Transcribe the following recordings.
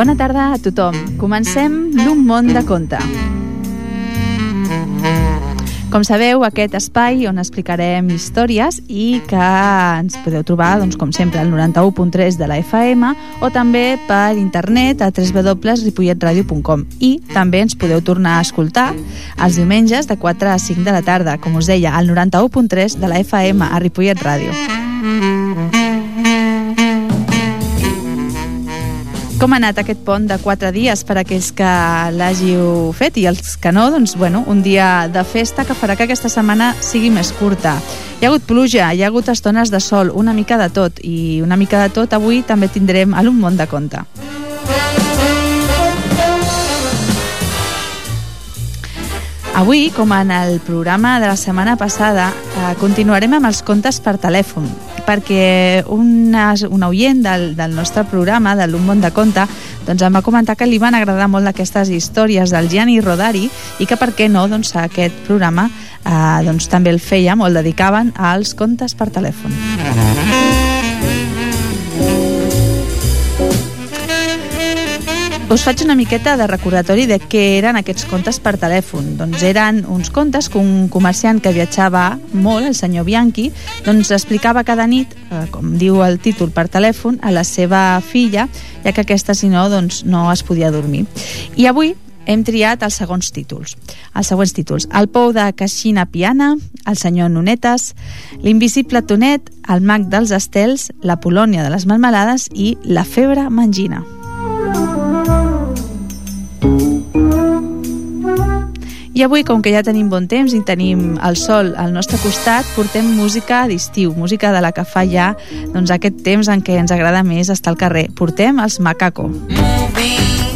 Bona tarda a tothom. Comencem l'Un món de conte. Com sabeu, aquest espai on explicarem històries i que ens podeu trobar, doncs, com sempre, al 91.3 de la FM o també per internet a www.ripolletradio.com i també ens podeu tornar a escoltar els diumenges de 4 a 5 de la tarda, com us deia, al 91.3 de la FM a Ripollet Ràdio. Com ha anat aquest pont de quatre dies per a aquells que l'hàgiu fet i els que no, doncs, bueno, un dia de festa que farà que aquesta setmana sigui més curta. Hi ha hagut pluja, hi ha hagut estones de sol, una mica de tot, i una mica de tot avui també tindrem a l'Un món de conte. Avui, com en el programa de la setmana passada, eh, continuarem amb els contes per telèfon, perquè una, un oient del, del nostre programa, de l'Un món de conte, doncs em va comentar que li van agradar molt aquestes històries del Gianni Rodari i que per què no, doncs aquest programa eh, doncs, també el o el dedicaven als contes per telèfon. Us faig una miqueta de recordatori de què eren aquests contes per telèfon. Doncs eren uns contes que un comerciant que viatjava molt, el senyor Bianchi, doncs explicava cada nit, eh, com diu el títol per telèfon, a la seva filla, ja que aquesta, si no, doncs no es podia dormir. I avui hem triat els segons títols. Els següents títols. El pou de Caixina Piana, el senyor Nunetes, l'invisible Tonet, el mag dels estels, la Polònia de les melmelades i la febre mangina. I avui, com que ja tenim bon temps i tenim el sol al nostre costat, portem música d'estiu, música de la que fa ja doncs, aquest temps en què ens agrada més estar al carrer. Portem els Macaco. Moving,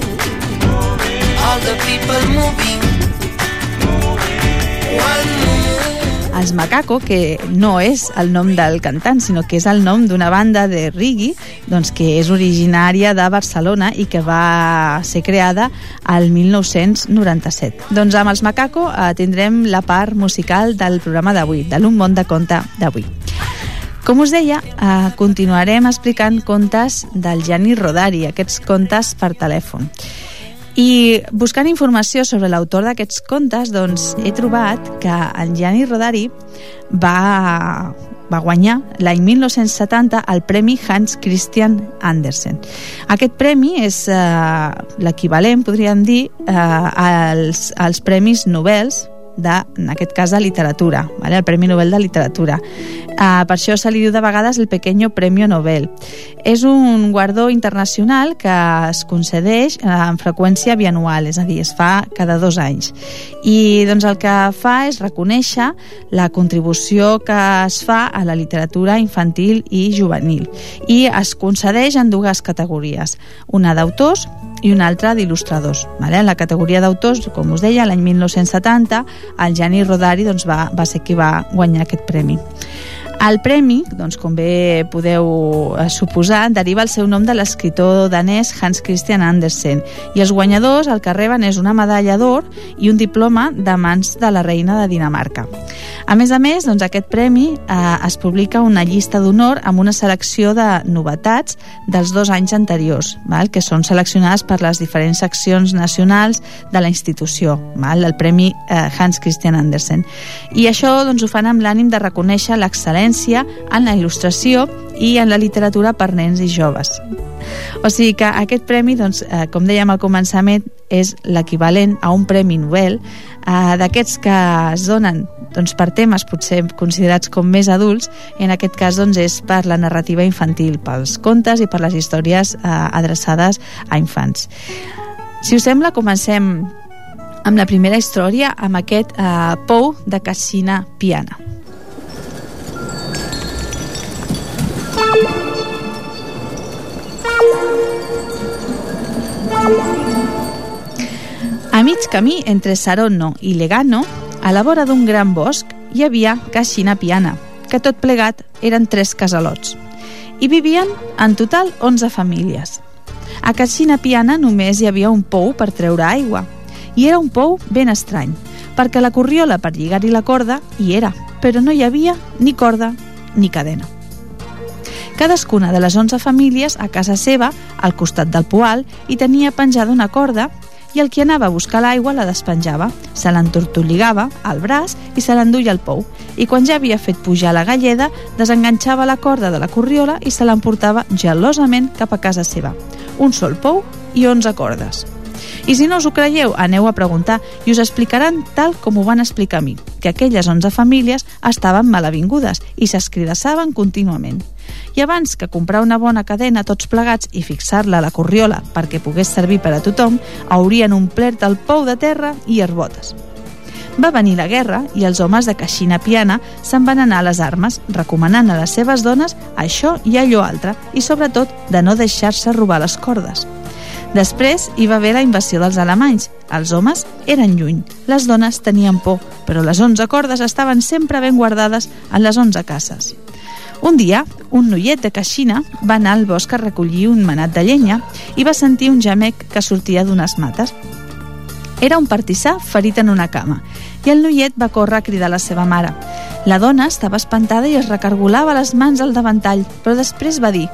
all the people moving, els Macaco, que no és el nom del cantant, sinó que és el nom d'una banda de reggae doncs, que és originària de Barcelona i que va ser creada al 1997. Doncs amb els Macaco eh, tindrem la part musical del programa d'avui, de l'Un món de conte d'avui. Com us deia, eh, continuarem explicant contes del Gianni Rodari, aquests contes per telèfon. I buscant informació sobre l'autor d'aquests contes, doncs he trobat que en Gianni Rodari va, va guanyar l'any 1970 el Premi Hans Christian Andersen. Aquest premi és eh, l'equivalent, podríem dir, eh, als, als Premis Nobels de, en aquest cas, de literatura, vale? el Premi Nobel de Literatura. Uh, per això se li diu de vegades el Pequeño Premio Nobel. És un guardó internacional que es concedeix en freqüència bianual, és a dir, es fa cada dos anys. I doncs, el que fa és reconèixer la contribució que es fa a la literatura infantil i juvenil. I es concedeix en dues categories, una d'autors i una altra d'il·lustradors. Vale? En la categoria d'autors, com us deia, l'any 1970, el Gianni Rodari doncs, va, va ser qui va guanyar aquest premi. El premi, doncs, com bé podeu eh, suposar, deriva el seu nom de l'escriptor danès Hans Christian Andersen i els guanyadors el que reben és una medalla d'or i un diploma de mans de la reina de Dinamarca. A més a més, doncs, aquest premi eh, es publica una llista d'honor amb una selecció de novetats dels dos anys anteriors, val? que són seleccionades per les diferents seccions nacionals de la institució, val? el Premi eh, Hans Christian Andersen. I això doncs, ho fan amb l'ànim de reconèixer l'excel·lència en la il·lustració i en la literatura per nens i joves. O sigui que aquest premi, doncs, eh, com dèiem al començament, és l'equivalent a un premi Nobel eh, d'aquests que es donen doncs, per temes potser considerats com més adults, i en aquest cas doncs, és per la narrativa infantil, pels contes i per les històries eh, adreçades a infants. Si us sembla, comencem amb la primera història, amb aquest eh, pou de Cassina Piana. A mig camí entre Saronno i Legano, a la vora d'un gran bosc, hi havia Caixina Piana, que tot plegat eren tres casalots. Hi vivien, en total, 11 famílies. A Caixina Piana només hi havia un pou per treure aigua, i era un pou ben estrany, perquè la corriola per lligar-hi la corda hi era, però no hi havia ni corda ni cadena. Cadascuna de les 11 famílies a casa seva, al costat del poal, hi tenia penjada una corda i el qui anava a buscar l'aigua la despenjava, se l'entortolligava al braç i se l'enduia al pou. I quan ja havia fet pujar la galleda, desenganxava la corda de la corriola i se l'emportava gelosament cap a casa seva. Un sol pou i 11 cordes. I si no us ho creieu, aneu a preguntar i us explicaran tal com ho van explicar a mi, que aquelles 11 famílies estaven malavingudes i s'escridassaven contínuament. I abans que comprar una bona cadena tots plegats i fixar-la a la corriola perquè pogués servir per a tothom, haurien omplert el pou de terra i herbotes. Va venir la guerra i els homes de Caixina Piana se'n van anar a les armes, recomanant a les seves dones això i allò altre, i sobretot de no deixar-se robar les cordes. Després hi va haver la invasió dels alemanys. Els homes eren lluny, les dones tenien por, però les 11 cordes estaven sempre ben guardades en les 11 cases. Un dia, un noiet de Caixina va anar al bosc a recollir un manat de llenya i va sentir un gemec que sortia d'unes mates. Era un partissà ferit en una cama i el noiet va córrer a cridar la seva mare. La dona estava espantada i es recargolava les mans al davantall, però després va dir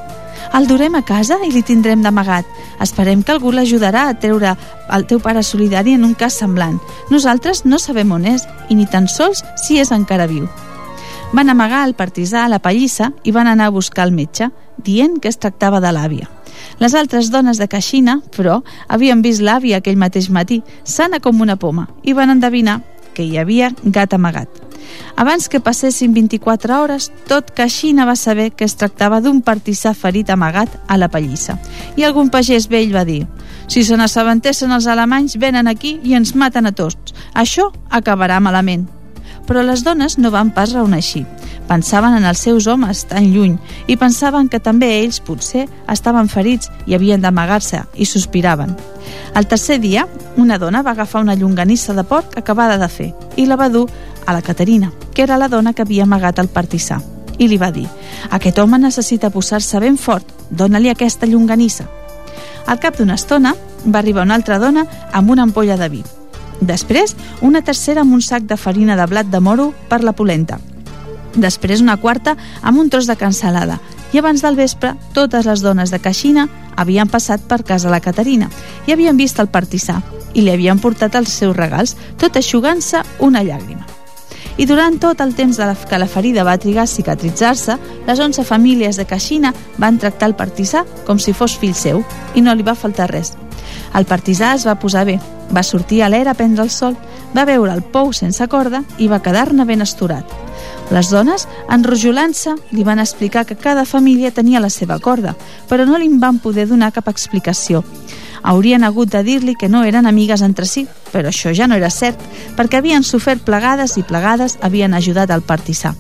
el durem a casa i li tindrem d'amagat. Esperem que algú l'ajudarà a treure el teu pare solidari en un cas semblant. Nosaltres no sabem on és i ni tan sols si és encara viu. Van amagar el partisà a la pallissa i van anar a buscar el metge, dient que es tractava de l'àvia. Les altres dones de Caixina, però, havien vist l'àvia aquell mateix matí, sana com una poma, i van endevinar que hi havia gat amagat. Abans que passessin 24 hores, tot Caixina va saber que es tractava d'un partissà ferit amagat a la pallissa. I algun pagès vell va dir «Si se n'assabentessin els alemanys, venen aquí i ens maten a tots. Això acabarà malament». Però les dones no van pas així. Pensaven en els seus homes tan lluny i pensaven que també ells, potser, estaven ferits i havien d'amagar-se i sospiraven. El tercer dia, una dona va agafar una llonganissa de porc acabada de fer i la va dur a la Caterina, que era la dona que havia amagat el partissà, i li va dir «Aquest home necessita posar-se ben fort, dóna-li aquesta llonganissa». Al cap d'una estona va arribar una altra dona amb una ampolla de vi. Després, una tercera amb un sac de farina de blat de moro per la polenta. Després, una quarta amb un tros de cansalada. I abans del vespre, totes les dones de Caixina havien passat per casa la Caterina i havien vist el partissà i li havien portat els seus regals, tot aixugant-se una llàgrima i durant tot el temps de la, que la ferida va trigar a cicatritzar-se, les 11 famílies de Caixina van tractar el partissà com si fos fill seu i no li va faltar res. El partisà es va posar bé, va sortir a l'era a prendre el sol, va veure el pou sense corda i va quedar-ne ben estorat. Les dones, enrojolant-se, li van explicar que cada família tenia la seva corda, però no li van poder donar cap explicació haurien hagut de dir-li que no eren amigues entre si, però això ja no era cert, perquè havien sofert plegades i plegades havien ajudat al partissà.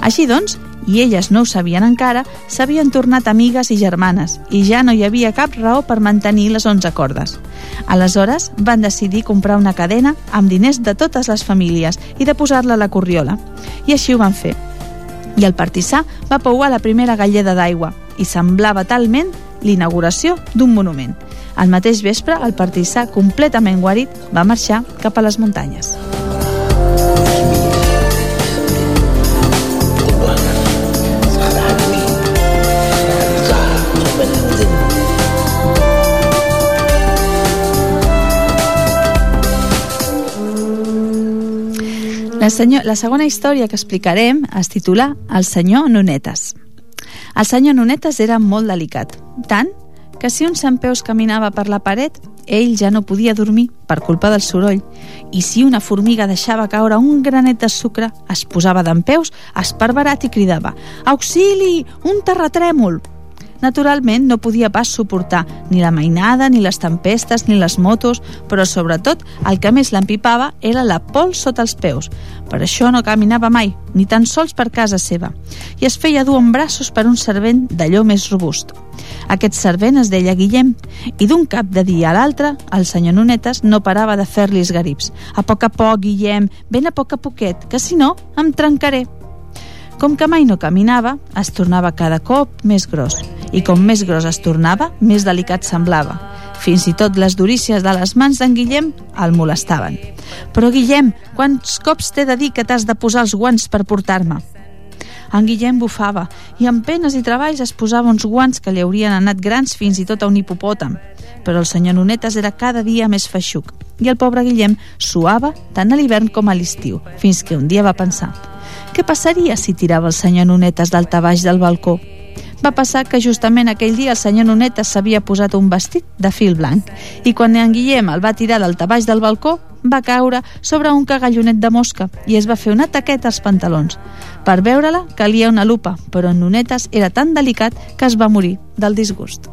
Així doncs, i elles no ho sabien encara, s'havien tornat amigues i germanes, i ja no hi havia cap raó per mantenir les 11 cordes. Aleshores, van decidir comprar una cadena amb diners de totes les famílies i de posar-la a la corriola. I així ho van fer. I el partissà va pouar la primera galleda d'aigua, i semblava talment l'inauguració d'un monument. Al mateix vespre, el partissà, completament guarit, va marxar cap a les muntanyes. La, senyor, la segona història que explicarem es titula El senyor Nunetes. El senyor Nunetes era molt delicat, tant que si un Peus caminava per la paret, ell ja no podia dormir per culpa del soroll, i si una formiga deixava caure un granet de sucre, es posava peus, esparverat i cridava «Auxili! Un terratrèmol!» Naturalment, no podia pas suportar ni la mainada, ni les tempestes, ni les motos, però sobretot el que més l'empipava era la pols sota els peus. Per això no caminava mai, ni tan sols per casa seva, i es feia dur en braços per un servent d'allò més robust. Aquest servent es deia Guillem, i d'un cap de dia a l'altre, el senyor Nunetes no parava de fer-li esgarips. A poc a poc, Guillem, ben a poc a poquet, que si no, em trencaré. Com que mai no caminava, es tornava cada cop més gros i com més gros es tornava, més delicat semblava. Fins i tot les durícies de les mans d'en Guillem el molestaven. Però, Guillem, quants cops t'he de dir que t'has de posar els guants per portar-me? En Guillem bufava i amb penes i treballs es posava uns guants que li haurien anat grans fins i tot a un hipopòtam. Però el senyor Nunetes era cada dia més feixuc i el pobre Guillem suava tant a l'hivern com a l'estiu, fins que un dia va pensar què passaria si tirava el senyor Nunetes d'alta baix del balcó? Va passar que justament aquell dia el senyor Nunetes s'havia posat un vestit de fil blanc i quan en Guillem el va tirar d'altabaix del balcó va caure sobre un cagallonet de mosca i es va fer una taqueta als pantalons. Per veure-la calia una lupa, però en Nunetes era tan delicat que es va morir del disgust.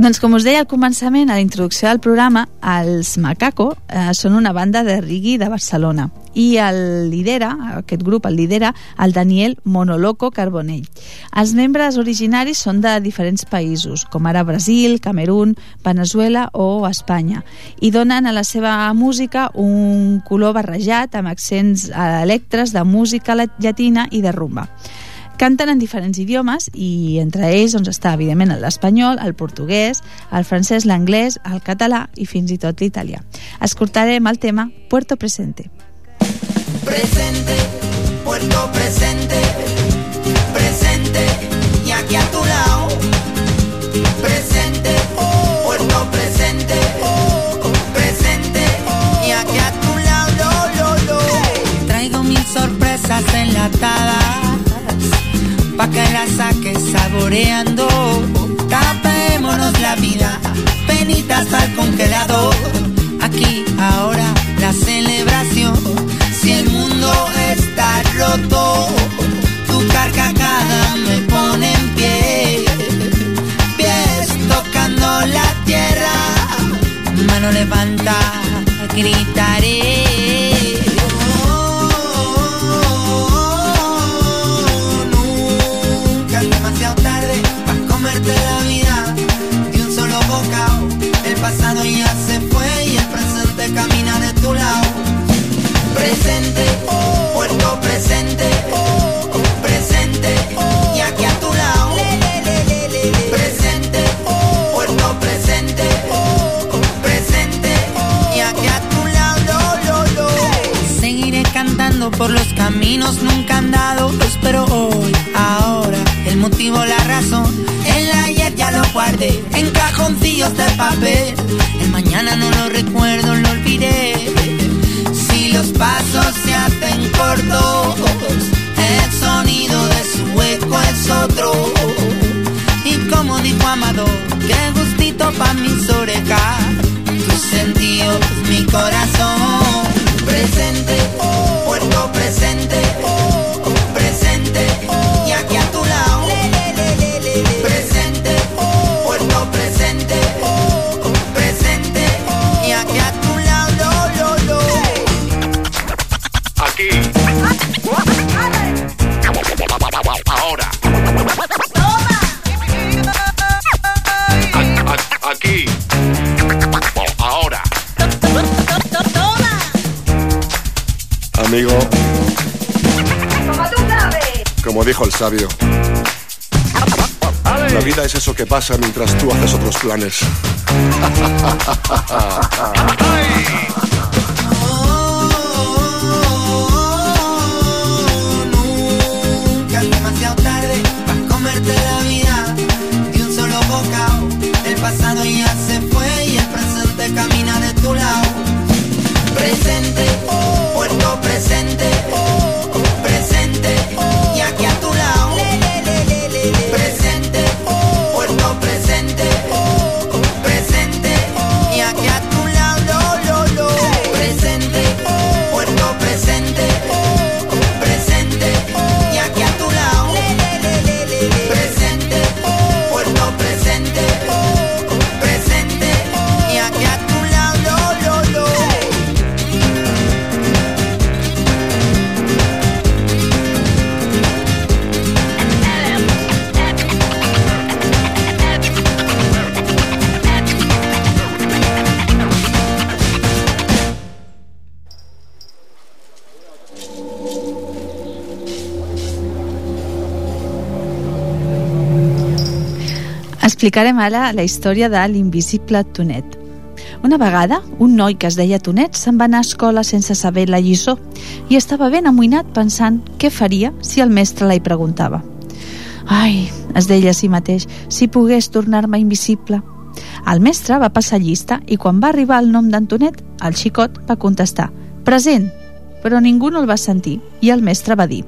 Doncs com us deia al començament, a la introducció del programa, els Macaco eh, són una banda de reggae de Barcelona i el lidera, aquest grup el lidera el Daniel Monoloco Carbonell. Els membres originaris són de diferents països, com ara Brasil, Camerún, Venezuela o Espanya, i donen a la seva música un color barrejat amb accents electres de música llatina i de rumba. Canten en diferents idiomes i entre ells doncs, està, evidentment, l'espanyol, el portuguès, el francès, l'anglès, el català i fins i tot l'italià. Escoltarem el tema Puerto Presente. Presente, Puerto Presente, presente, y aquí a tu lado. Presente, Puerto Presente, presente, y aquí a tu lado. Lo, lo. Traigo mil sorpresas enlatadas pa' que la saques saboreando. Tapémonos la vida, penitas al congelador. Aquí, ahora, la celebración. Si el mundo está roto, tu carcajada me pone en pie. Pies tocando la tierra, mano levanta, gritaré. pasado ya se fue y el presente camina de tu lado. Presente, oh, puerto presente. Sabio. La vida es eso que pasa mientras tú haces otros planes. Explicarem ara la història de l'invisible Tonet. Una vegada, un noi que es deia Tonet se'n va anar a escola sense saber la lliçó i estava ben amoïnat pensant què faria si el mestre la hi preguntava. Ai, es deia a si mateix, si pogués tornar-me invisible. El mestre va passar llista i quan va arribar el nom d'Antonet, el xicot va contestar «Present!» però ningú no el va sentir i el mestre va dir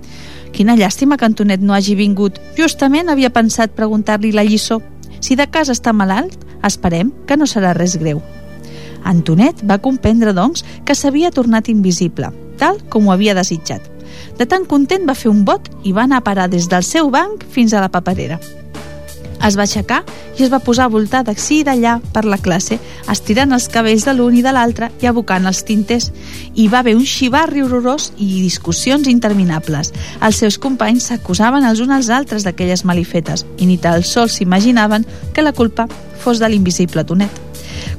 «Quina llàstima que Antonet no hagi vingut. Justament havia pensat preguntar-li la lliçó. Si de casa està malalt, esperem que no serà res greu». Antonet va comprendre, doncs, que s'havia tornat invisible, tal com ho havia desitjat. De tan content va fer un bot i va anar a parar des del seu banc fins a la paperera. Es va aixecar i es va posar a voltar d'ací i d'allà per la classe, estirant els cabells de l'un i de l'altre i abocant els tinters. Hi va haver un xivarri horrorós i discussions interminables. Els seus companys s'acusaven els uns als altres d'aquelles malifetes i ni tan sols s'imaginaven que la culpa fos de l'invisible Tonet.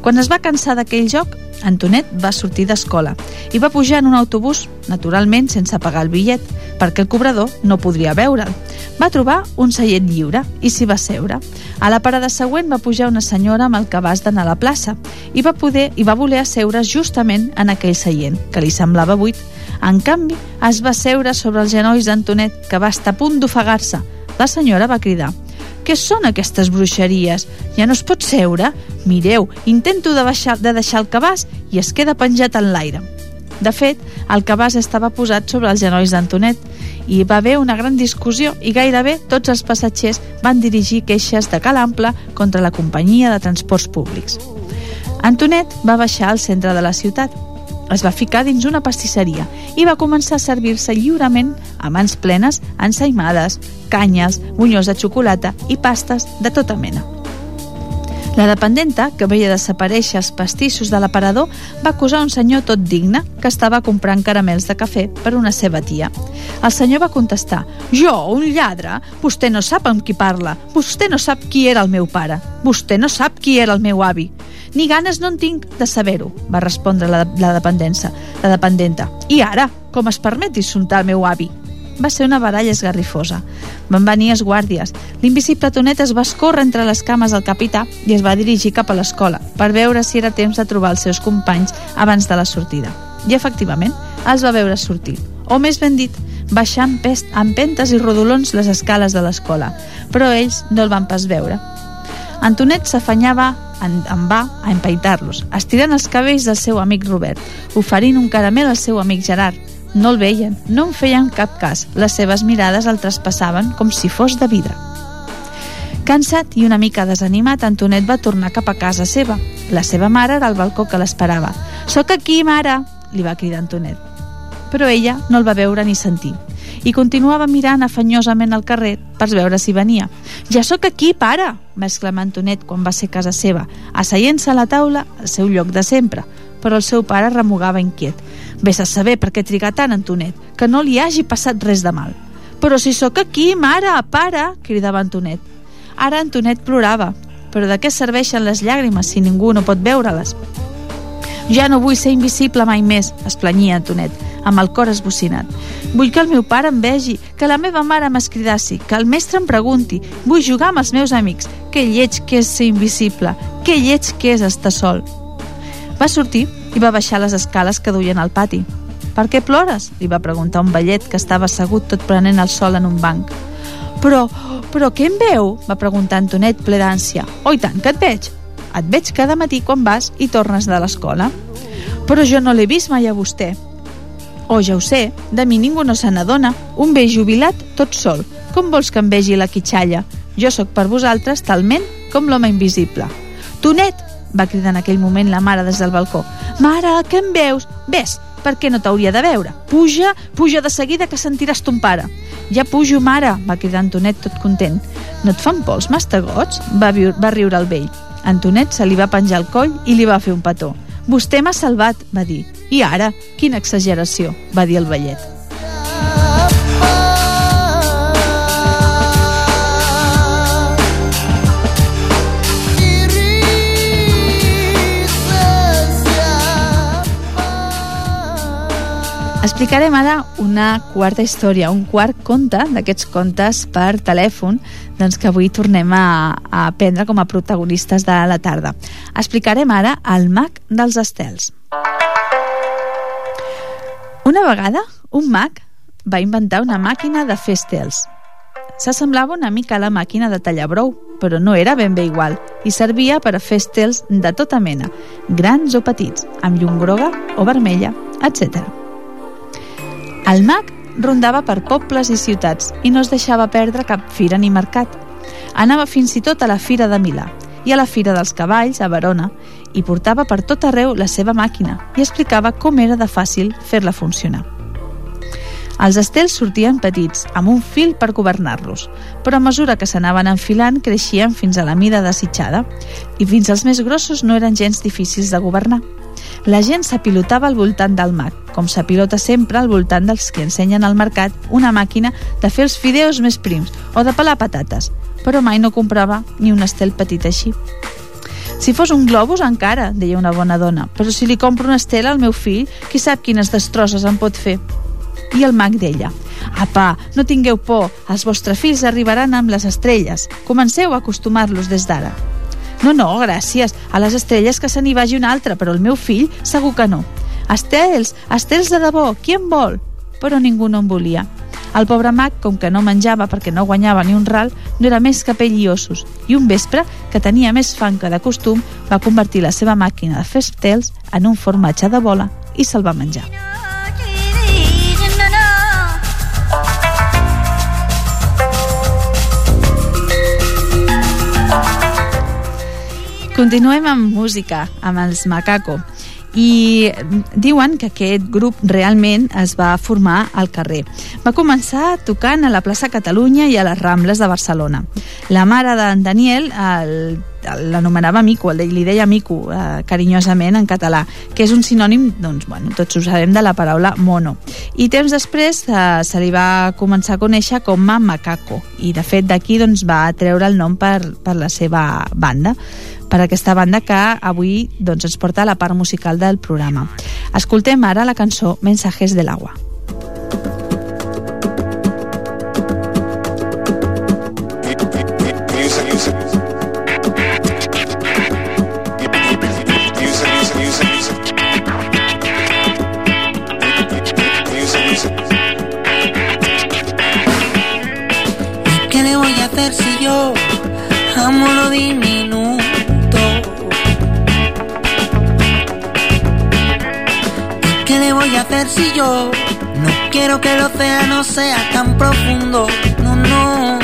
Quan es va cansar d'aquell joc, Antonet va sortir d'escola i va pujar en un autobús, naturalment sense pagar el bitllet, perquè el cobrador no podria veure'l. Va trobar un seient lliure i s'hi va seure. A la parada següent va pujar una senyora amb el cabàs d'anar a la plaça i va poder i va voler asseure's justament en aquell seient, que li semblava buit. En canvi, es va seure sobre els genolls d'Antonet, que va estar a punt d'ofegar-se. La senyora va cridar què són aquestes bruixeries? Ja no es pot seure? Mireu, intento de, baixar, de deixar el cabàs i es queda penjat en l'aire. De fet, el cabàs estava posat sobre els genolls d'Antonet i va haver una gran discussió i gairebé tots els passatgers van dirigir queixes de calample contra la companyia de transports públics. Antonet va baixar al centre de la ciutat es va ficar dins una pastisseria i va començar a servir-se lliurement a mans plenes ensaïmades, canyes, bunyós de xocolata i pastes de tota mena. La dependenta, que veia desaparèixer els pastissos de l'aparador, va acusar un senyor tot digne que estava comprant caramels de cafè per una seva tia. El senyor va contestar «Jo, un lladre? Vostè no sap amb qui parla. Vostè no sap qui era el meu pare. Vostè no sap qui era el meu avi. Ni ganes no en tinc de saber-ho, va respondre la, la dependència, la dependenta. I ara, com es permet insultar el meu avi? Va ser una baralla esgarrifosa. Van venir els guàrdies. L'invisible Tonet es va escórrer entre les cames del capità i es va dirigir cap a l'escola per veure si era temps de trobar els seus companys abans de la sortida. I, efectivament, els va veure sortir. O més ben dit, baixar amb, pest, amb pentes i rodolons les escales de l'escola, però ells no el van pas veure. Antonet s'afanyava en, en va a empaitar-los, estirant els cabells del seu amic Robert, oferint un caramel al seu amic Gerard. No el veien, no en feien cap cas, les seves mirades el traspassaven com si fos de vidre. Cansat i una mica desanimat, Antonet va tornar cap a casa seva. La seva mare era al balcó que l'esperava. «Soc aquí, mare!» li va cridar Antonet. Però ella no el va veure ni sentir i continuava mirant afanyosament al carrer per veure si venia. «Ja sóc aquí, pare!» va exclamar Antonet quan va ser casa seva, asseient-se a la taula al seu lloc de sempre, però el seu pare remugava inquiet. Ves a saber per què triga tant, Antonet, que no li hagi passat res de mal. Però si sóc aquí, mare, pare, cridava Antonet. Ara Antonet plorava, però de què serveixen les llàgrimes si ningú no pot veure-les? Ja no vull ser invisible mai més, es planyia Antonet, amb el cor esbocinat. Vull que el meu pare em vegi, que la meva mare m'escridassi, que el mestre em pregunti, vull jugar amb els meus amics. Que lleig que és ser invisible, que lleig que és estar sol. Va sortir i va baixar les escales que duien al pati. Per què plores? li va preguntar un vellet que estava assegut tot prenent el sol en un banc. Però, però què em veu? va preguntar Antonet ple d'ànsia. Oh, tant, que et veig. Et veig cada matí quan vas i tornes de l'escola. Però jo no l'he vist mai a vostè. Oh, ja ho sé, de mi ningú no se n'adona. Un vell jubilat tot sol. Com vols que em vegi la quitxalla? Jo sóc per vosaltres talment com l'home invisible. Tonet! Va cridar en aquell moment la mare des del balcó. Mare, que em veus? Ves, per què no t'hauria de veure? Puja, puja de seguida que sentiràs ton pare. Ja pujo, mare, va cridar Antonet tot content. No et fan por els mastegots? Va, va riure el vell. Antonet se li va penjar el coll i li va fer un petó. Vostè m'ha salvat, va dir. I ara? Quina exageració, va dir el vellet. Explicarem ara una quarta història, un quart conte d'aquests contes per telèfon doncs que avui tornem a, a aprendre com a protagonistes de la tarda. Explicarem ara el mag dels estels. Una vegada, un mag va inventar una màquina de fer estels. S'assemblava una mica a la màquina de tallar brou, però no era ben bé igual i servia per a fer estels de tota mena, grans o petits, amb llum groga o vermella, etc. El mag rondava per pobles i ciutats i no es deixava perdre cap fira ni mercat. Anava fins i tot a la Fira de Milà i a la Fira dels Cavalls, a Verona, i portava per tot arreu la seva màquina i explicava com era de fàcil fer-la funcionar. Els estels sortien petits, amb un fil per governar-los, però a mesura que s'anaven enfilant creixien fins a la mida desitjada i fins als més grossos no eren gens difícils de governar. La gent s'apilotava al voltant del mag, com s'apilota sempre al voltant dels que ensenyen al mercat una màquina de fer els fideus més prims o de pelar patates, però mai no comprava ni un estel petit així. Si fos un globus encara, deia una bona dona, però si li compro una estela al meu fill, qui sap quines destrosses em pot fer? I el mag deia, Apa, no tingueu por, els vostres fills arribaran amb les estrelles. Comenceu a acostumar-los des d'ara. No, no, gràcies. A les estrelles que se n'hi vagi un altre, però el meu fill segur que no. Estels, estels de debò, qui en vol? Però ningú no en volia. El pobre mag, com que no menjava perquè no guanyava ni un ral, no era més que pell i ossos, i un vespre, que tenia més fang que de costum, va convertir la seva màquina de fer estels en un formatge de bola i se'l va menjar. Continuem amb música, amb els Macaco. I diuen que aquest grup realment es va formar al carrer. Va començar tocant a la plaça Catalunya i a les Rambles de Barcelona. La mare d'en Daniel l'anomenava Mico, li deia Mico eh, carinyosament en català, que és un sinònim, doncs, bueno, tots ho sabem, de la paraula mono. I temps després eh, se li va començar a conèixer com a Macaco, i de fet d'aquí doncs, va treure el nom per, per la seva banda per aquesta banda que avui doncs, ens porta a la part musical del programa. Escoltem ara la cançó Mensajes del agua. Yo no quiero que el océano sea tan profundo? No, no.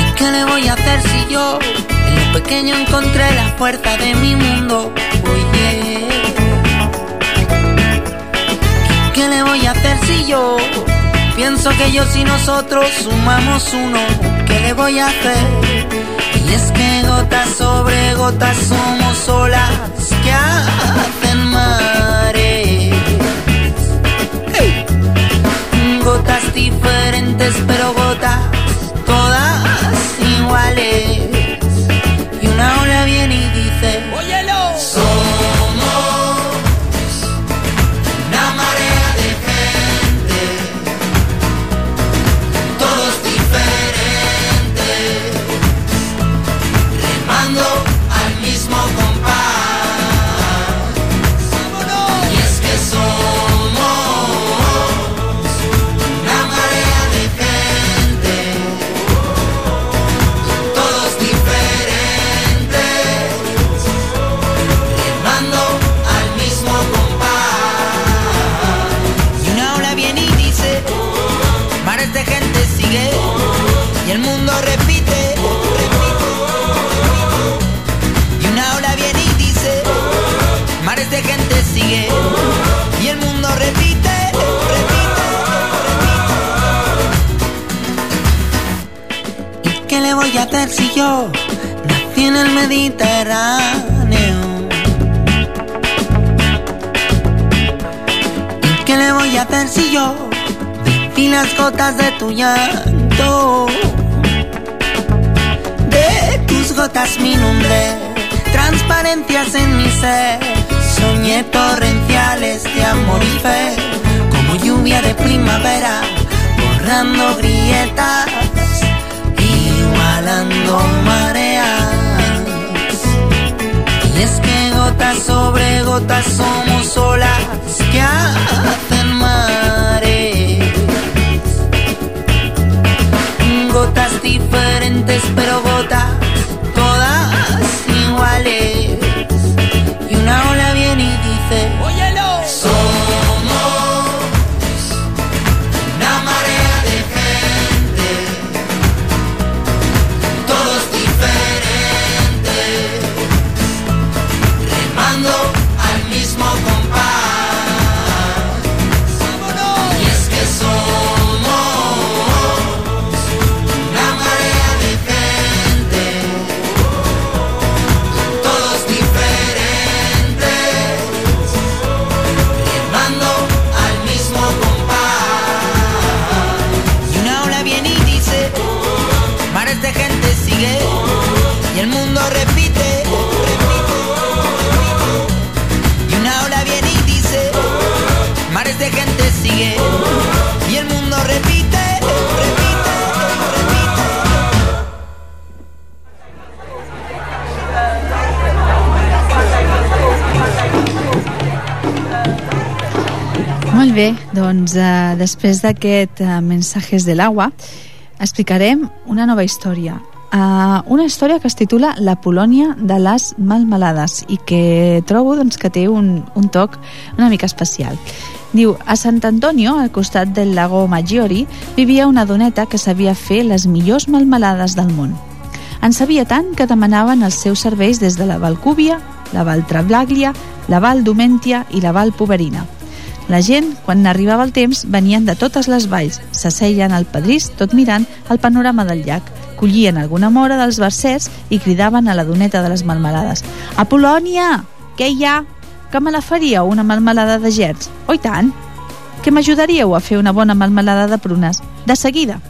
¿Y qué le voy a hacer si yo en lo pequeño encontré la fuerza de mi mundo? Oye. ¿Qué le voy a hacer si yo pienso que yo si nosotros sumamos uno? ¿Qué le voy a hacer? Y es que gotas sobre gotas somos olas que hacen mares. Somos olas que Molt bé, doncs eh, després d'aquest eh, Mensajes de l'Agua explicarem una nova història. Uh, una història que es titula La Polònia de les Malmelades i que trobo doncs, que té un, un toc una mica especial. Diu, a Sant Antonio, al costat del lago Maggiore, vivia una doneta que sabia fer les millors malmelades del món. En sabia tant que demanaven els seus serveis des de la Valcúvia, la Val Trablaglia, la Val Dumentia i la Val Poverina. La gent, quan arribava el temps, venien de totes les valls, s'asseien al pedrís tot mirant el panorama del llac, collien alguna mora dels versers i cridaven a la doneta de les melmelades. Apolònia, què hi ha? Que me la faríeu una melmelada de gerds? Oh, i tant! Que m'ajudaríeu a fer una bona melmelada de prunes? De seguida!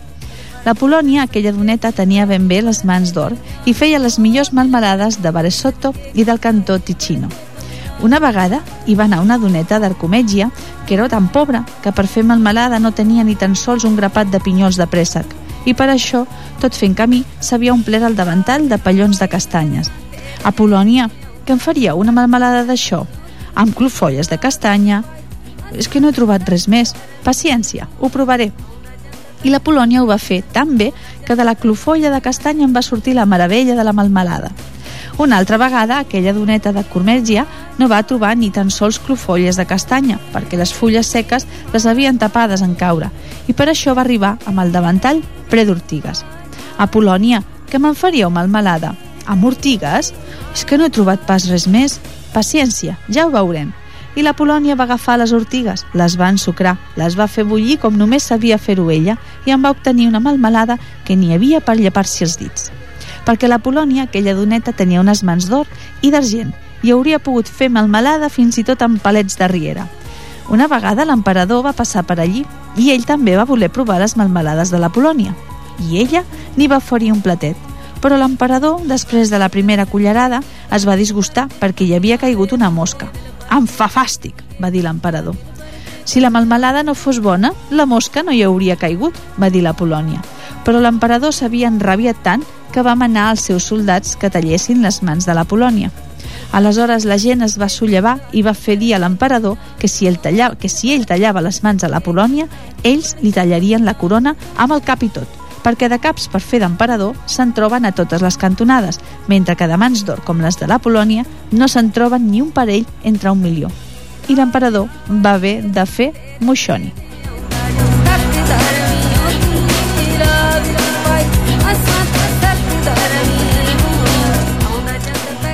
La Polònia, aquella doneta, tenia ben bé les mans d'or i feia les millors melmelades de Baresotto i del cantó Ticino. Una vegada hi va anar una doneta d'Arcomègia que era tan pobra que per fer melmelada no tenia ni tan sols un grapat de pinyols de préssec i per això, tot fent camí, s'havia omplert el davantall de pallons de castanyes. Apolònia, que em faria una melmelada d'això? Amb clofolles de castanya? És que no he trobat res més. Paciència, ho provaré. I la Polònia ho va fer tan bé que de la clofolla de castanya en va sortir la meravella de la melmelada. Una altra vegada, aquella doneta de Cormègia no va trobar ni tan sols clofolles de castanya, perquè les fulles seques les havien tapades en caure, i per això va arribar amb el davantall ple d'ortigues. A Polònia, que me'n faríeu melmelada? Amb ortigues? És que no he trobat pas res més. Paciència, ja ho veurem. I la Polònia va agafar les ortigues, les va ensucrar, les va fer bullir com només sabia fer-ho ella i en va obtenir una melmelada que n'hi havia per llepar-s'hi els dits perquè la Polònia, aquella doneta, tenia unes mans d'or i d'argent i hauria pogut fer melmelada fins i tot amb palets de riera. Una vegada l'emperador va passar per allí i ell també va voler provar les melmelades de la Polònia. I ella n'hi va oferir un platet. Però l'emperador, després de la primera cullerada, es va disgustar perquè hi havia caigut una mosca. Em fa fàstic, va dir l'emperador. Si la melmelada no fos bona, la mosca no hi hauria caigut, va dir la Polònia. Però l'emperador s'havia enrabiat tant que va manar als seus soldats que tallessin les mans de la Polònia. Aleshores la gent es va sollevar i va fer dir a l'emperador que, si ell tallava, que si ell tallava les mans a la Polònia, ells li tallarien la corona amb el cap i tot, perquè de caps per fer d'emperador se'n troben a totes les cantonades, mentre que de mans d'or com les de la Polònia no se'n troben ni un parell entre un milió. I l'emperador va haver de fer moixoni.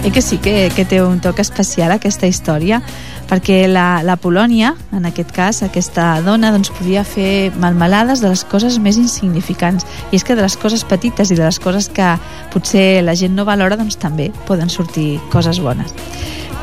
I que sí que, que té un toc especial aquesta història, perquè la, la Polònia, en aquest cas, aquesta dona, doncs, podia fer malmelades de les coses més insignificants. I és que de les coses petites i de les coses que potser la gent no valora, doncs també poden sortir coses bones.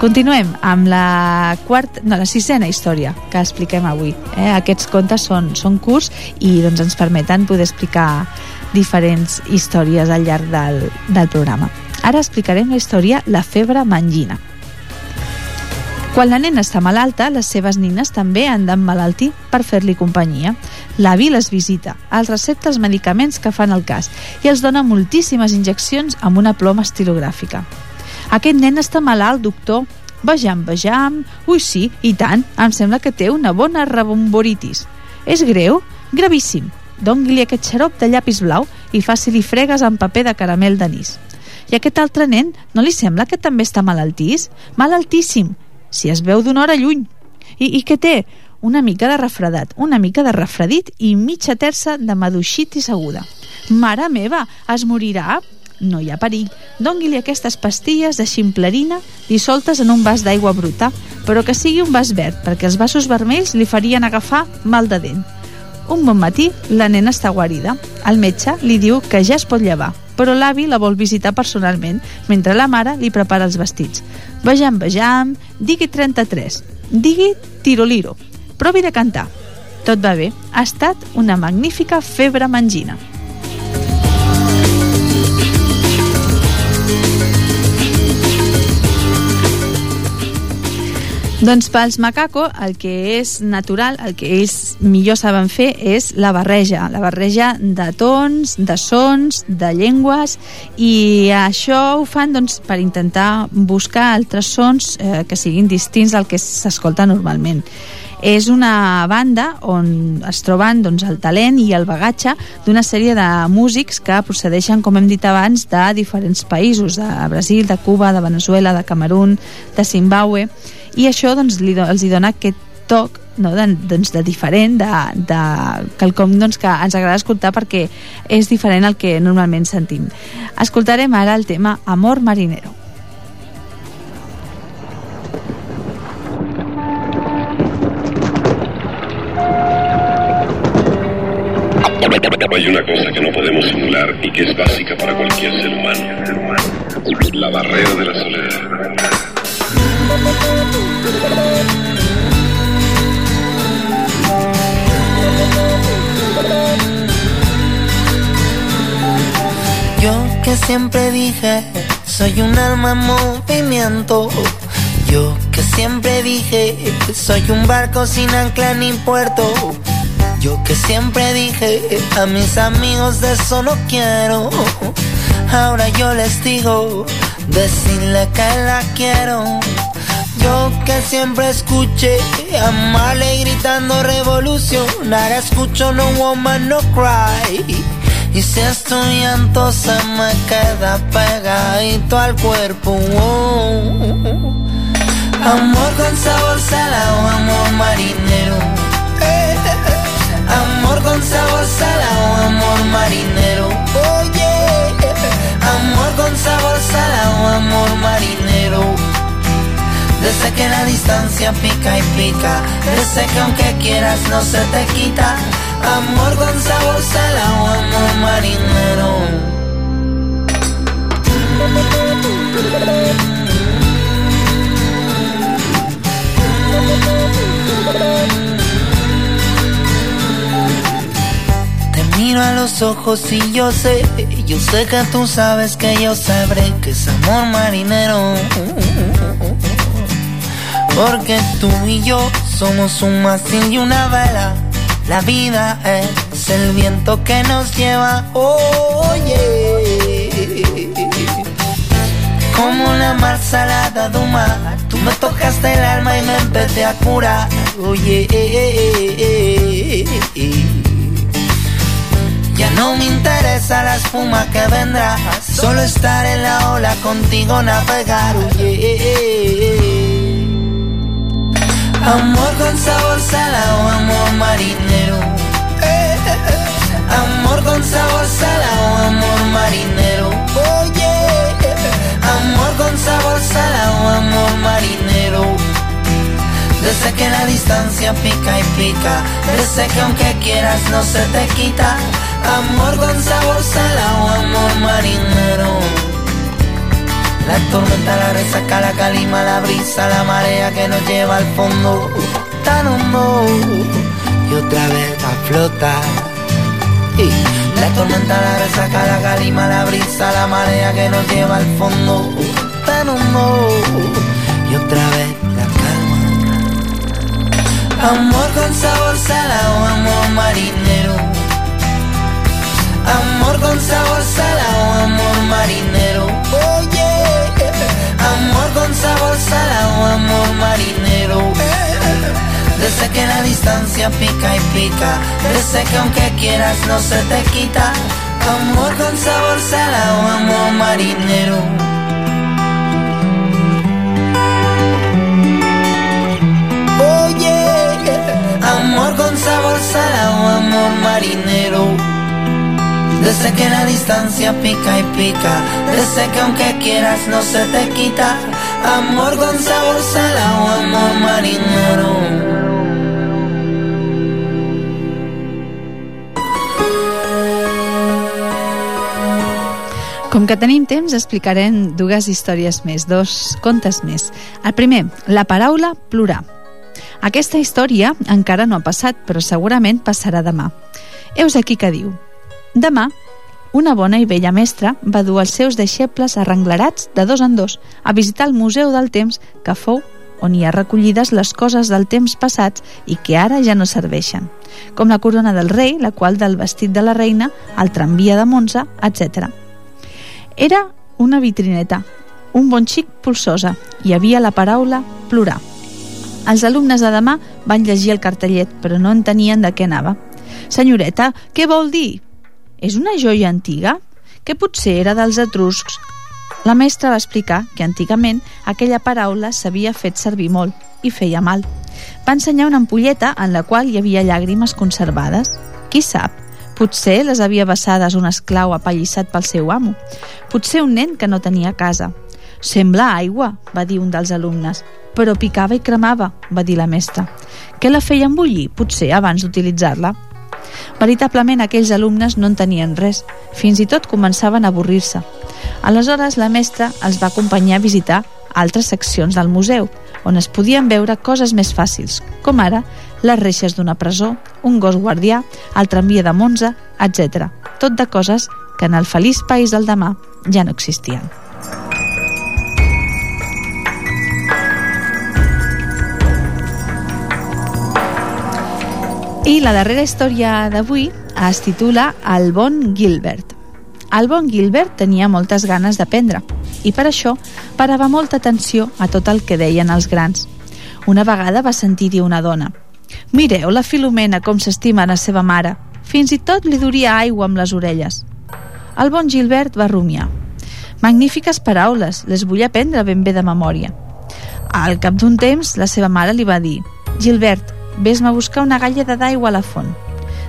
Continuem amb la quarta, no, la sisena història que expliquem avui. Eh? Aquests contes són, són curts i doncs, ens permeten poder explicar diferents històries al llarg del, del programa. Ara explicarem la història La febre mangina. Quan la nena està malalta, les seves nines també han d'emmalaltir per fer-li companyia. L'avi les visita, els recepta els medicaments que fan el cas i els dona moltíssimes injeccions amb una ploma estilogràfica. Aquest nen està malalt, doctor. Vejam, vejam. Ui, sí, i tant. Em sembla que té una bona rebomboritis. És greu? Gravíssim. Dongui-li aquest xarop de llapis blau i faci-li fregues amb paper de caramel d'anís. I aquest altre nen, no li sembla que també està malaltís? Malaltíssim si es veu d'una hora lluny. I, I què té? Una mica de refredat, una mica de refredit i mitja terça de maduixitis aguda. Mare meva, es morirà? No hi ha perill. Dongui-li aquestes pastilles de ximplerina dissoltes en un vas d'aigua bruta, però que sigui un vas verd, perquè els vasos vermells li farien agafar mal de dent. Un bon matí, la nena està guarida. El metge li diu que ja es pot llevar, però l'avi la vol visitar personalment, mentre la mare li prepara els vestits. Vejam, vejam, digui 33, digui tiroliro, provi de cantar. Tot va bé, ha estat una magnífica febre mangina. Doncs pels macaco el que és natural, el que ells millor saben fer és la barreja, la barreja de tons, de sons, de llengües i això ho fan doncs, per intentar buscar altres sons eh, que siguin distints del que s'escolta normalment. És una banda on es troben doncs, el talent i el bagatge d'una sèrie de músics que procedeixen, com hem dit abans, de diferents països, de Brasil, de Cuba, de Venezuela, de Camerún, de Zimbabue, i això doncs, li, els hi dona aquest toc no, de, doncs, de diferent, de, de quelcom doncs, que ens agrada escoltar perquè és diferent al que normalment sentim. Escoltarem ara el tema Amor Marinero. Hay una cosa que no podemos simular y que es básica para cualquier ser humano. La barrera de la soledad. Yo que siempre dije, soy un alma en movimiento. Yo que siempre dije, soy un barco sin ancla ni puerto. Yo que siempre dije, a mis amigos de eso no quiero. Ahora yo les digo, decirle que la quiero. Yo que siempre escuché amarle gritando revolución. Ahora escucho no woman no cry. Y si estoy llanto se me queda pegadito al cuerpo. Amor con sabor salado, amor marinero. Amor con sabor salado, amor marinero. Oye, amor con sabor salado, amor marinero. Desde que la distancia pica y pica, desde que aunque quieras no se te quita. Amor con sabor salado, amor marinero. Te miro a los ojos y yo sé, yo sé que tú sabes que yo sabré que es amor marinero. Porque tú y yo somos un mástil y una vela. La vida es el viento que nos lleva. Oye, como una mar salada de mar. Tú me tocaste el alma y me empecé a curar. Oye, ya no me interesa la espuma que vendrá. Solo estar en la ola contigo navegar. Oye. Amor con sabor salado, amor marinero. Amor con sabor salado, amor marinero. Oye, amor con sabor salado, amor marinero. Desde que la distancia pica y pica, desde que aunque quieras no se te quita. Amor con sabor salado, amor marinero. La tormenta, la resaca, la calima, la brisa, la marea que nos lleva al fondo tan hondo y otra vez a flotar. Y la tormenta, la resaca, la calima, la brisa, la marea que nos lleva al fondo tan hondo y otra vez la calma. Amor con sabor salado, amor marinero. Amor con sabor salado, amor marinero. Amor con sabor salado, amor marinero. Desde que la distancia pica y pica, desde que aunque quieras no se te quita. Amor con sabor salado, amor marinero. Oye, amor con sabor salado, amor marinero. Desde que la distancia pica y pica, desde que aunque quieras no se te quita. Amor con sabor salado, amor marinero. Com que tenim temps, explicarem dues històries més, dos contes més. El primer, la paraula plorar. Aquesta història encara no ha passat, però segurament passarà demà. Heus aquí que diu. Demà, una bona i vella mestra va dur els seus deixebles arrenglerats de dos en dos a visitar el Museu del Temps que fou on hi ha recollides les coses del temps passats i que ara ja no serveixen, com la corona del rei, la qual del vestit de la reina, el tramvia de Monza, etc. Era una vitrineta, un bon xic polsosa. Hi havia la paraula plorar. Els alumnes de demà van llegir el cartellet, però no entenien de què anava. Senyoreta, què vol dir? És una joia antiga? Que potser era dels etruscs. La mestra va explicar que antigament aquella paraula s'havia fet servir molt i feia mal. Va ensenyar una ampolleta en la qual hi havia llàgrimes conservades. Qui sap, Potser les havia vessades un esclau apallissat pel seu amo. Potser un nen que no tenia casa. Sembla aigua, va dir un dels alumnes. Però picava i cremava, va dir la mestra. Què la feien bullir, potser, abans d'utilitzar-la? Veritablement aquells alumnes no en tenien res, fins i tot començaven a avorrir-se. Aleshores la mestra els va acompanyar a visitar altres seccions del museu, on es podien veure coses més fàcils, com ara les reixes d'una presó, un gos guardià, el tramvia de Monza, etc. Tot de coses que en el feliç país del demà ja no existien. I la darrera història d'avui es titula El bon Gilbert. El bon Gilbert tenia moltes ganes d'aprendre i per això parava molta atenció a tot el que deien els grans. Una vegada va sentir dir una dona Mireu la Filomena com s'estima la seva mare. Fins i tot li duria aigua amb les orelles. El bon Gilbert va rumiar. Magnífiques paraules, les vull aprendre ben bé de memòria. Al cap d'un temps, la seva mare li va dir Gilbert, vés-me a buscar una galleda d'aigua a la font.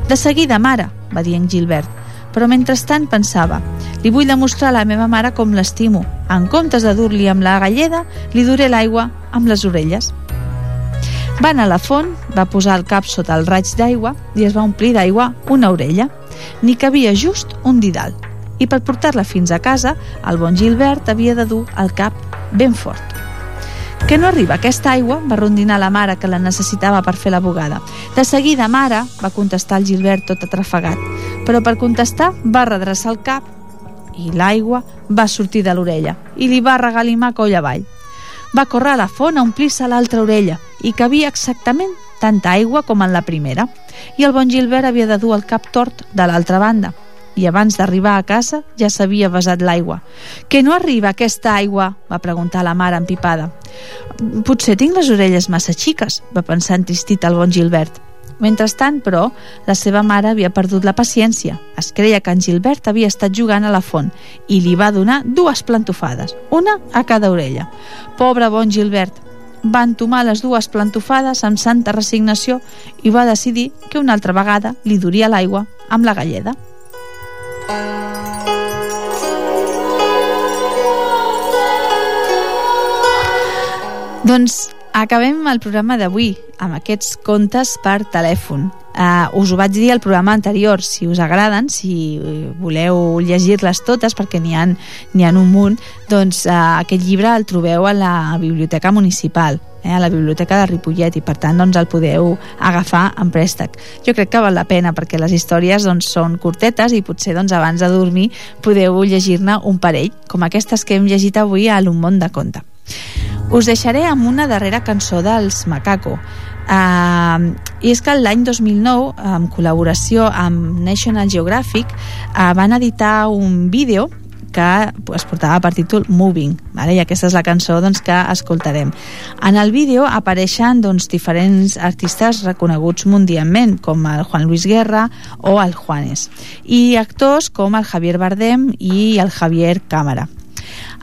De seguida, mare, va dir en Gilbert, però mentrestant pensava li vull demostrar a la meva mare com l'estimo. En comptes de dur-li amb la galleda, li duré l'aigua amb les orelles. Va anar a la font, va posar el cap sota el raig d'aigua i es va omplir d'aigua una orella. N'hi cabia just un didal. I per portar-la fins a casa, el bon Gilbert havia de dur el cap ben fort. Que no arriba aquesta aigua? va rondinar la mare que la necessitava per fer la bugada. De seguida, mare, va contestar el Gilbert tot atrafegat. Però per contestar va redreçar el cap i l'aigua va sortir de l'orella i li va regalimar coll avall. Va córrer a la font a omplir-se l'altra orella i cabia exactament tanta aigua com en la primera. I el bon Gilbert havia de dur el cap tort de l'altra banda i abans d'arribar a casa ja s'havia vessat l'aigua. «Que no arriba aquesta aigua?», va preguntar la mare empipada. «Potser tinc les orelles massa xiques», va pensar entristit el bon Gilbert. Mentrestant, però, la seva mare havia perdut la paciència. Es creia que en Gilbert havia estat jugant a la font i li va donar dues plantofades, una a cada orella. Pobre bon Gilbert, va entomar les dues plantofades amb santa resignació i va decidir que una altra vegada li duria l'aigua amb la galleda. Doncs acabem el programa d'avui amb aquests contes per telèfon. Uh, us ho vaig dir al programa anterior, si us agraden, si voleu llegir-les totes, perquè n'hi ha, ha un munt, doncs uh, aquest llibre el trobeu a la Biblioteca Municipal, eh, a la Biblioteca de Ripollet, i per tant doncs, el podeu agafar en préstec. Jo crec que val la pena, perquè les històries doncs, són curtetes i potser doncs, abans de dormir podeu llegir-ne un parell, com aquestes que hem llegit avui a l'Un món de conte. Us deixaré amb una darrera cançó dels Macaco. Uh, I és que l'any 2009, en col·laboració amb National Geographic, uh, van editar un vídeo que es portava per títol Moving, vale? i aquesta és la cançó doncs, que escoltarem. En el vídeo apareixen doncs, diferents artistes reconeguts mundialment, com el Juan Luis Guerra o el Juanes, i actors com el Javier Bardem i el Javier Cámara.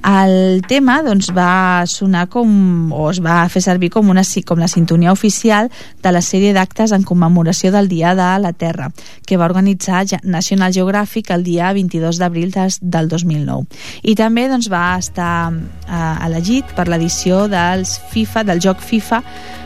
El tema doncs, va sonar com, o es va fer servir com, una, com la sintonia oficial de la sèrie d'actes en commemoració del Dia de la Terra, que va organitzar National Geographic el dia 22 d'abril del 2009. I també doncs, va estar eh, elegit per l'edició dels FIFA, del joc FIFA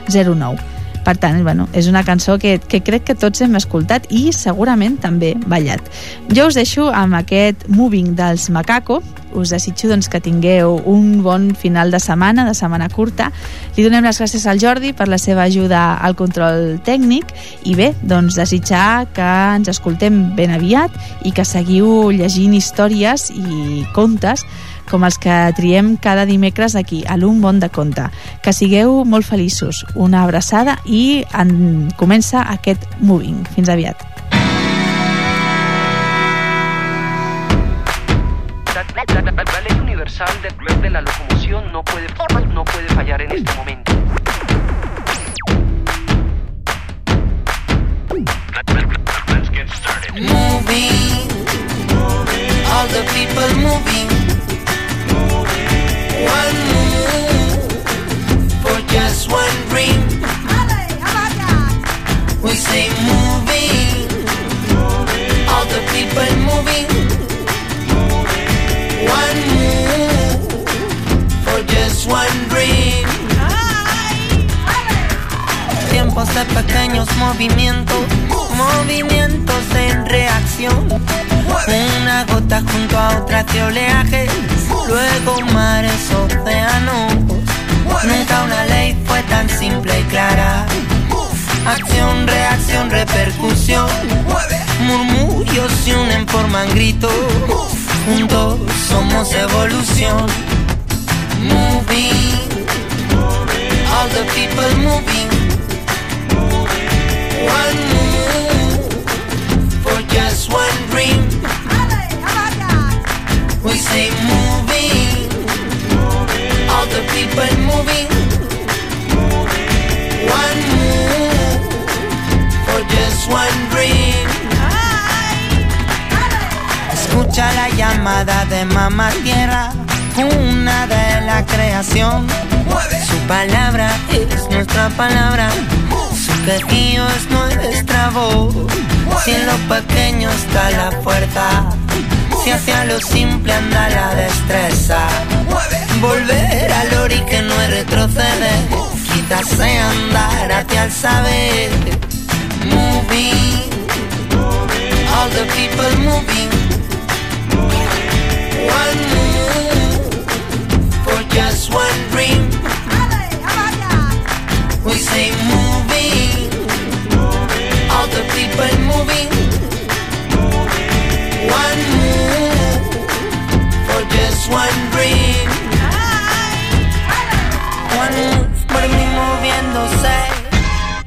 09 per tant, bueno, és una cançó que, que crec que tots hem escoltat i segurament també ballat. Jo us deixo amb aquest Moving dels Macaco, us desitjo doncs, que tingueu un bon final de setmana, de setmana curta. Li donem les gràcies al Jordi per la seva ajuda al control tècnic i bé, doncs desitjar que ens escoltem ben aviat i que seguiu llegint històries i contes com els que triem cada dimecres aquí, a l'Un Bon de Conte. Que sigueu molt feliços. Una abraçada i en comença aquest Moving. Fins aviat. La, ley universal de, de la locomoción no puede, no puede fallar en este momento. Moving, all the people moving. Moving, all the people moving. De pequeños movimientos, movimientos en reacción. Una gota junto a otra que oleaje luego mares, océanos. Nunca una ley fue tan simple y clara. Acción, reacción, repercusión. Murmullos se unen, forman gritos. Juntos somos evolución. Moving, all the people moving. One move for just one dream. We say all the people moving. One move for just one dream. Escucha la llamada de mamá tierra, una de la creación. Su palabra es nuestra palabra, su quejío es nuestra voz. Si en lo pequeño está la fuerza si hacia lo simple anda la destreza. Volver al ori que no es retroceder. Quizás sea andar hacia el saber. Moving, all the people moving. One move for just one dream. We say moving, one dream. One move por mí moviéndose.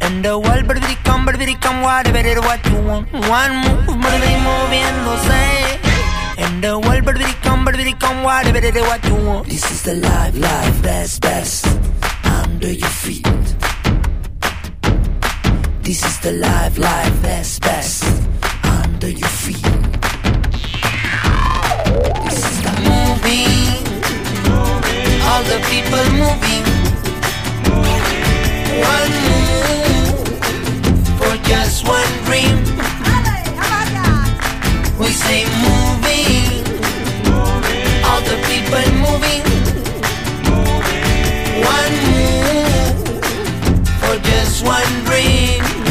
And the world, baby, come, baby, come, whatever it what you want. One move por mí moviéndose. And the world, baby, come, baby, come, whatever it what you want. This is the life, life, best, best. Under your feet. This is the life, life, best, best. moving, all the people moving. One move for just one dream. We say moving, all the people moving. One move for just one dream.